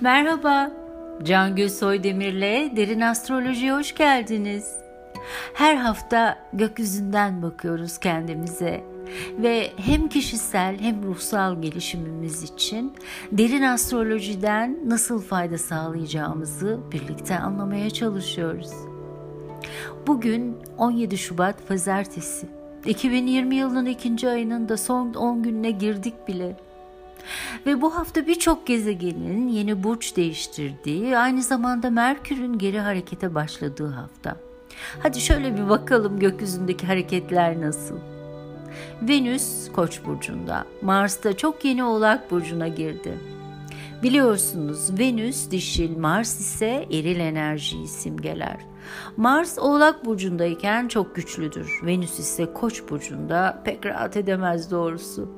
Merhaba, Can Soydemir'le Derin Astroloji'ye hoş geldiniz. Her hafta gökyüzünden bakıyoruz kendimize ve hem kişisel hem ruhsal gelişimimiz için derin astrolojiden nasıl fayda sağlayacağımızı birlikte anlamaya çalışıyoruz. Bugün 17 Şubat Pazartesi. 2020 yılının ikinci ayının da son 10 gününe girdik bile. Ve bu hafta birçok gezegenin yeni burç değiştirdiği, aynı zamanda Merkür'ün geri harekete başladığı hafta. Hadi şöyle bir bakalım gökyüzündeki hareketler nasıl? Venüs Koç burcunda, Mars da çok yeni Oğlak burcuna girdi. Biliyorsunuz Venüs dişil, Mars ise eril enerjiyi simgeler. Mars Oğlak burcundayken çok güçlüdür. Venüs ise Koç burcunda pek rahat edemez doğrusu.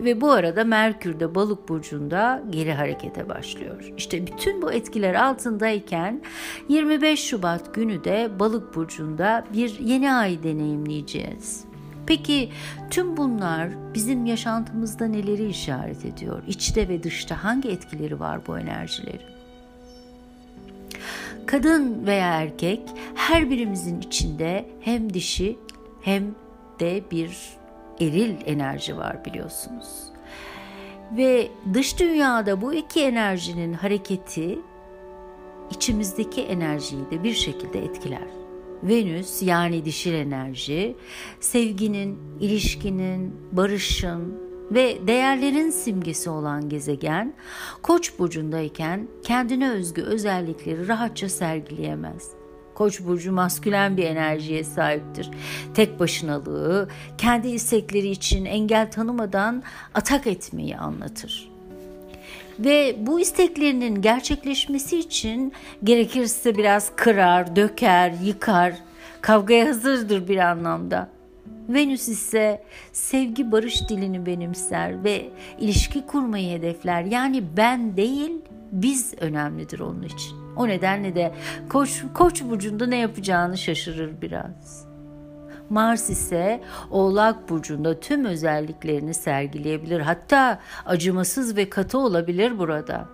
Ve bu arada Merkür de Balık burcunda geri harekete başlıyor. İşte bütün bu etkiler altındayken 25 Şubat günü de Balık burcunda bir yeni ay deneyimleyeceğiz. Peki tüm bunlar bizim yaşantımızda neleri işaret ediyor? İçte ve dışta hangi etkileri var bu enerjilerin? Kadın veya erkek her birimizin içinde hem dişi hem de bir eril enerji var biliyorsunuz. Ve dış dünyada bu iki enerjinin hareketi içimizdeki enerjiyi de bir şekilde etkiler. Venüs yani dişil enerji sevginin, ilişkinin, barışın ve değerlerin simgesi olan gezegen Koç burcundayken kendine özgü özellikleri rahatça sergileyemez. Koç burcu maskülen bir enerjiye sahiptir. Tek başınalığı, kendi istekleri için engel tanımadan atak etmeyi anlatır. Ve bu isteklerinin gerçekleşmesi için gerekirse biraz kırar, döker, yıkar, kavgaya hazırdır bir anlamda. Venüs ise sevgi barış dilini benimser ve ilişki kurmayı hedefler. Yani ben değil, biz önemlidir onun için. O nedenle de koç, koç burcunda ne yapacağını şaşırır biraz. Mars ise Oğlak burcunda tüm özelliklerini sergileyebilir. Hatta acımasız ve katı olabilir burada.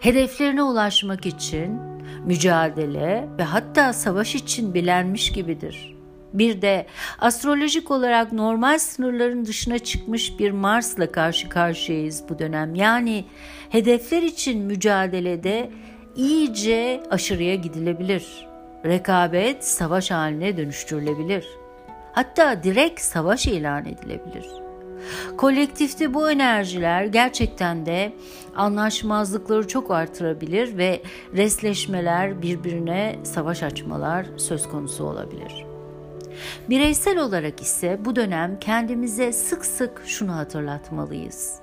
Hedeflerine ulaşmak için mücadele ve hatta savaş için bilenmiş gibidir. Bir de astrolojik olarak normal sınırların dışına çıkmış bir Mars'la karşı karşıyayız bu dönem. Yani hedefler için mücadelede iyice aşırıya gidilebilir. Rekabet savaş haline dönüştürülebilir. Hatta direkt savaş ilan edilebilir. Kolektifte bu enerjiler gerçekten de anlaşmazlıkları çok artırabilir ve resleşmeler birbirine savaş açmalar söz konusu olabilir. Bireysel olarak ise bu dönem kendimize sık sık şunu hatırlatmalıyız.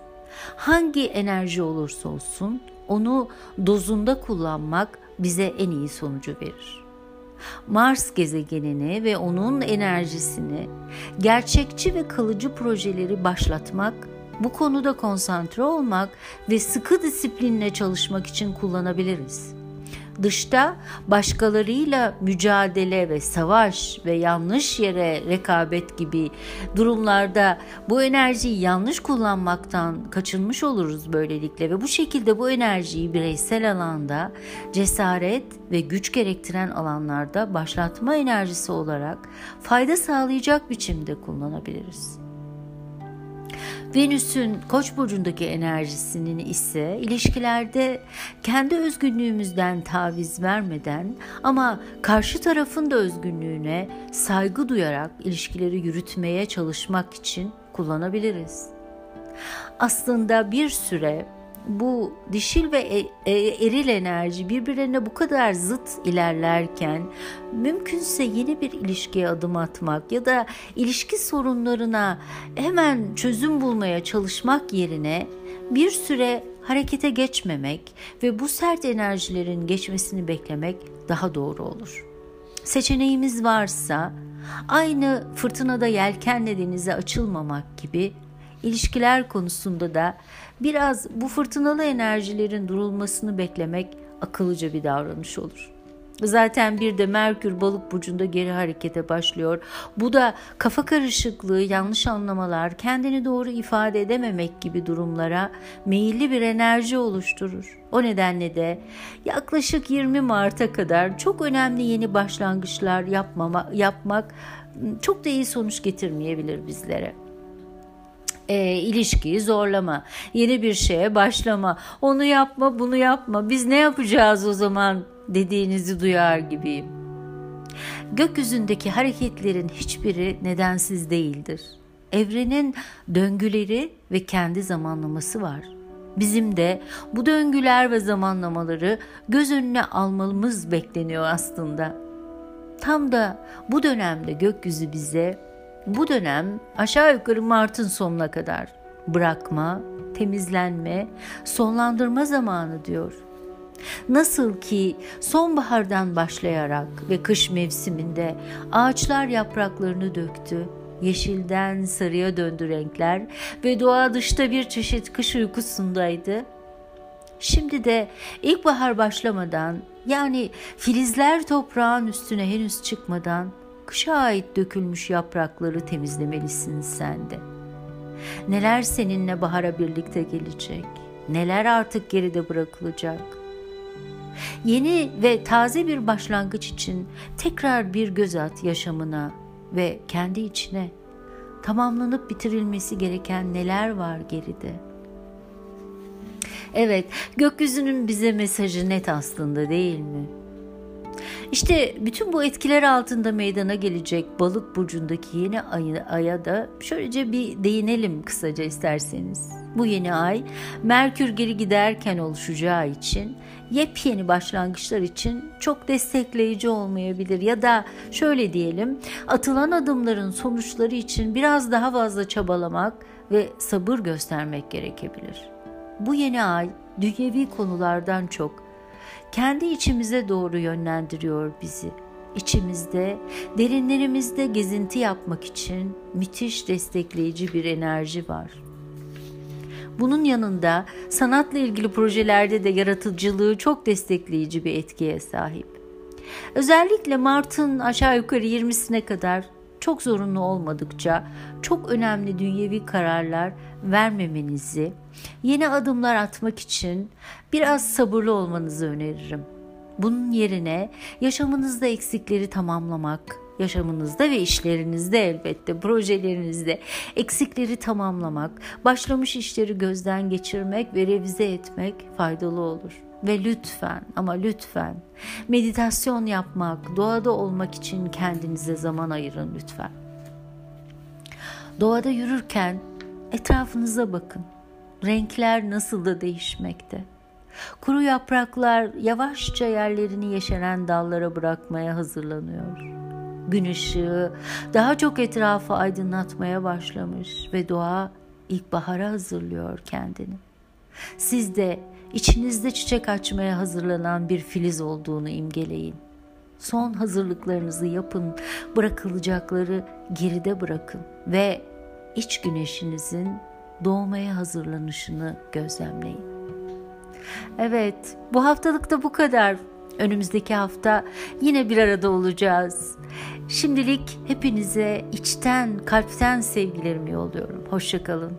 Hangi enerji olursa olsun onu dozunda kullanmak bize en iyi sonucu verir. Mars gezegenini ve onun enerjisini gerçekçi ve kalıcı projeleri başlatmak, bu konuda konsantre olmak ve sıkı disiplinle çalışmak için kullanabiliriz. Dışta başkalarıyla mücadele ve savaş ve yanlış yere rekabet gibi durumlarda bu enerjiyi yanlış kullanmaktan kaçınmış oluruz böylelikle ve bu şekilde bu enerjiyi bireysel alanda cesaret ve güç gerektiren alanlarda başlatma enerjisi olarak fayda sağlayacak biçimde kullanabiliriz. Venüs'ün Koç burcundaki enerjisinin ise ilişkilerde kendi özgünlüğümüzden taviz vermeden ama karşı tarafın da özgünlüğüne saygı duyarak ilişkileri yürütmeye çalışmak için kullanabiliriz. Aslında bir süre bu dişil ve e, e, eril enerji birbirlerine bu kadar zıt ilerlerken mümkünse yeni bir ilişkiye adım atmak ya da ilişki sorunlarına hemen çözüm bulmaya çalışmak yerine bir süre harekete geçmemek ve bu sert enerjilerin geçmesini beklemek daha doğru olur. Seçeneğimiz varsa aynı fırtınada yelkenle denize açılmamak gibi ilişkiler konusunda da biraz bu fırtınalı enerjilerin durulmasını beklemek akıllıca bir davranış olur. Zaten bir de Merkür balık burcunda geri harekete başlıyor. Bu da kafa karışıklığı, yanlış anlamalar, kendini doğru ifade edememek gibi durumlara meyilli bir enerji oluşturur. O nedenle de yaklaşık 20 Mart'a kadar çok önemli yeni başlangıçlar yapmama, yapmak çok da iyi sonuç getirmeyebilir bizlere e, ilişkiyi zorlama, yeni bir şeye başlama, onu yapma, bunu yapma, biz ne yapacağız o zaman dediğinizi duyar gibiyim. Gökyüzündeki hareketlerin hiçbiri nedensiz değildir. Evrenin döngüleri ve kendi zamanlaması var. Bizim de bu döngüler ve zamanlamaları göz önüne almamız bekleniyor aslında. Tam da bu dönemde gökyüzü bize bu dönem aşağı yukarı Mart'ın sonuna kadar bırakma, temizlenme, sonlandırma zamanı diyor. Nasıl ki sonbahardan başlayarak ve kış mevsiminde ağaçlar yapraklarını döktü, yeşilden sarıya döndü renkler ve doğa dışta bir çeşit kış uykusundaydı. Şimdi de ilkbahar başlamadan yani filizler toprağın üstüne henüz çıkmadan kışa ait dökülmüş yaprakları temizlemelisin sen de. Neler seninle bahara birlikte gelecek, neler artık geride bırakılacak. Yeni ve taze bir başlangıç için tekrar bir göz at yaşamına ve kendi içine. Tamamlanıp bitirilmesi gereken neler var geride? Evet, gökyüzünün bize mesajı net aslında değil mi? İşte bütün bu etkiler altında meydana gelecek balık burcundaki yeni aya, aya da şöylece bir değinelim kısaca isterseniz. Bu yeni ay Merkür geri giderken oluşacağı için yepyeni başlangıçlar için çok destekleyici olmayabilir ya da şöyle diyelim atılan adımların sonuçları için biraz daha fazla çabalamak ve sabır göstermek gerekebilir. Bu yeni ay dünyevi konulardan çok kendi içimize doğru yönlendiriyor bizi. İçimizde, derinlerimizde gezinti yapmak için müthiş destekleyici bir enerji var. Bunun yanında sanatla ilgili projelerde de yaratıcılığı çok destekleyici bir etkiye sahip. Özellikle Mart'ın aşağı yukarı 20'sine kadar çok zorunlu olmadıkça çok önemli dünyevi kararlar vermemenizi, yeni adımlar atmak için biraz sabırlı olmanızı öneririm. Bunun yerine yaşamınızda eksikleri tamamlamak, yaşamınızda ve işlerinizde elbette projelerinizde eksikleri tamamlamak, başlamış işleri gözden geçirmek ve revize etmek faydalı olur. Ve lütfen ama lütfen meditasyon yapmak, doğada olmak için kendinize zaman ayırın lütfen. Doğada yürürken etrafınıza bakın. Renkler nasıl da değişmekte. Kuru yapraklar yavaşça yerlerini yeşeren dallara bırakmaya hazırlanıyor. Gün ışığı daha çok etrafı aydınlatmaya başlamış ve doğa ilkbahara hazırlıyor kendini. Siz de içinizde çiçek açmaya hazırlanan bir filiz olduğunu imgeleyin. Son hazırlıklarınızı yapın, bırakılacakları geride bırakın ve iç güneşinizin doğmaya hazırlanışını gözlemleyin. Evet, bu haftalık da bu kadar. Önümüzdeki hafta yine bir arada olacağız. Şimdilik hepinize içten, kalpten sevgilerimi yolluyorum. Hoşçakalın.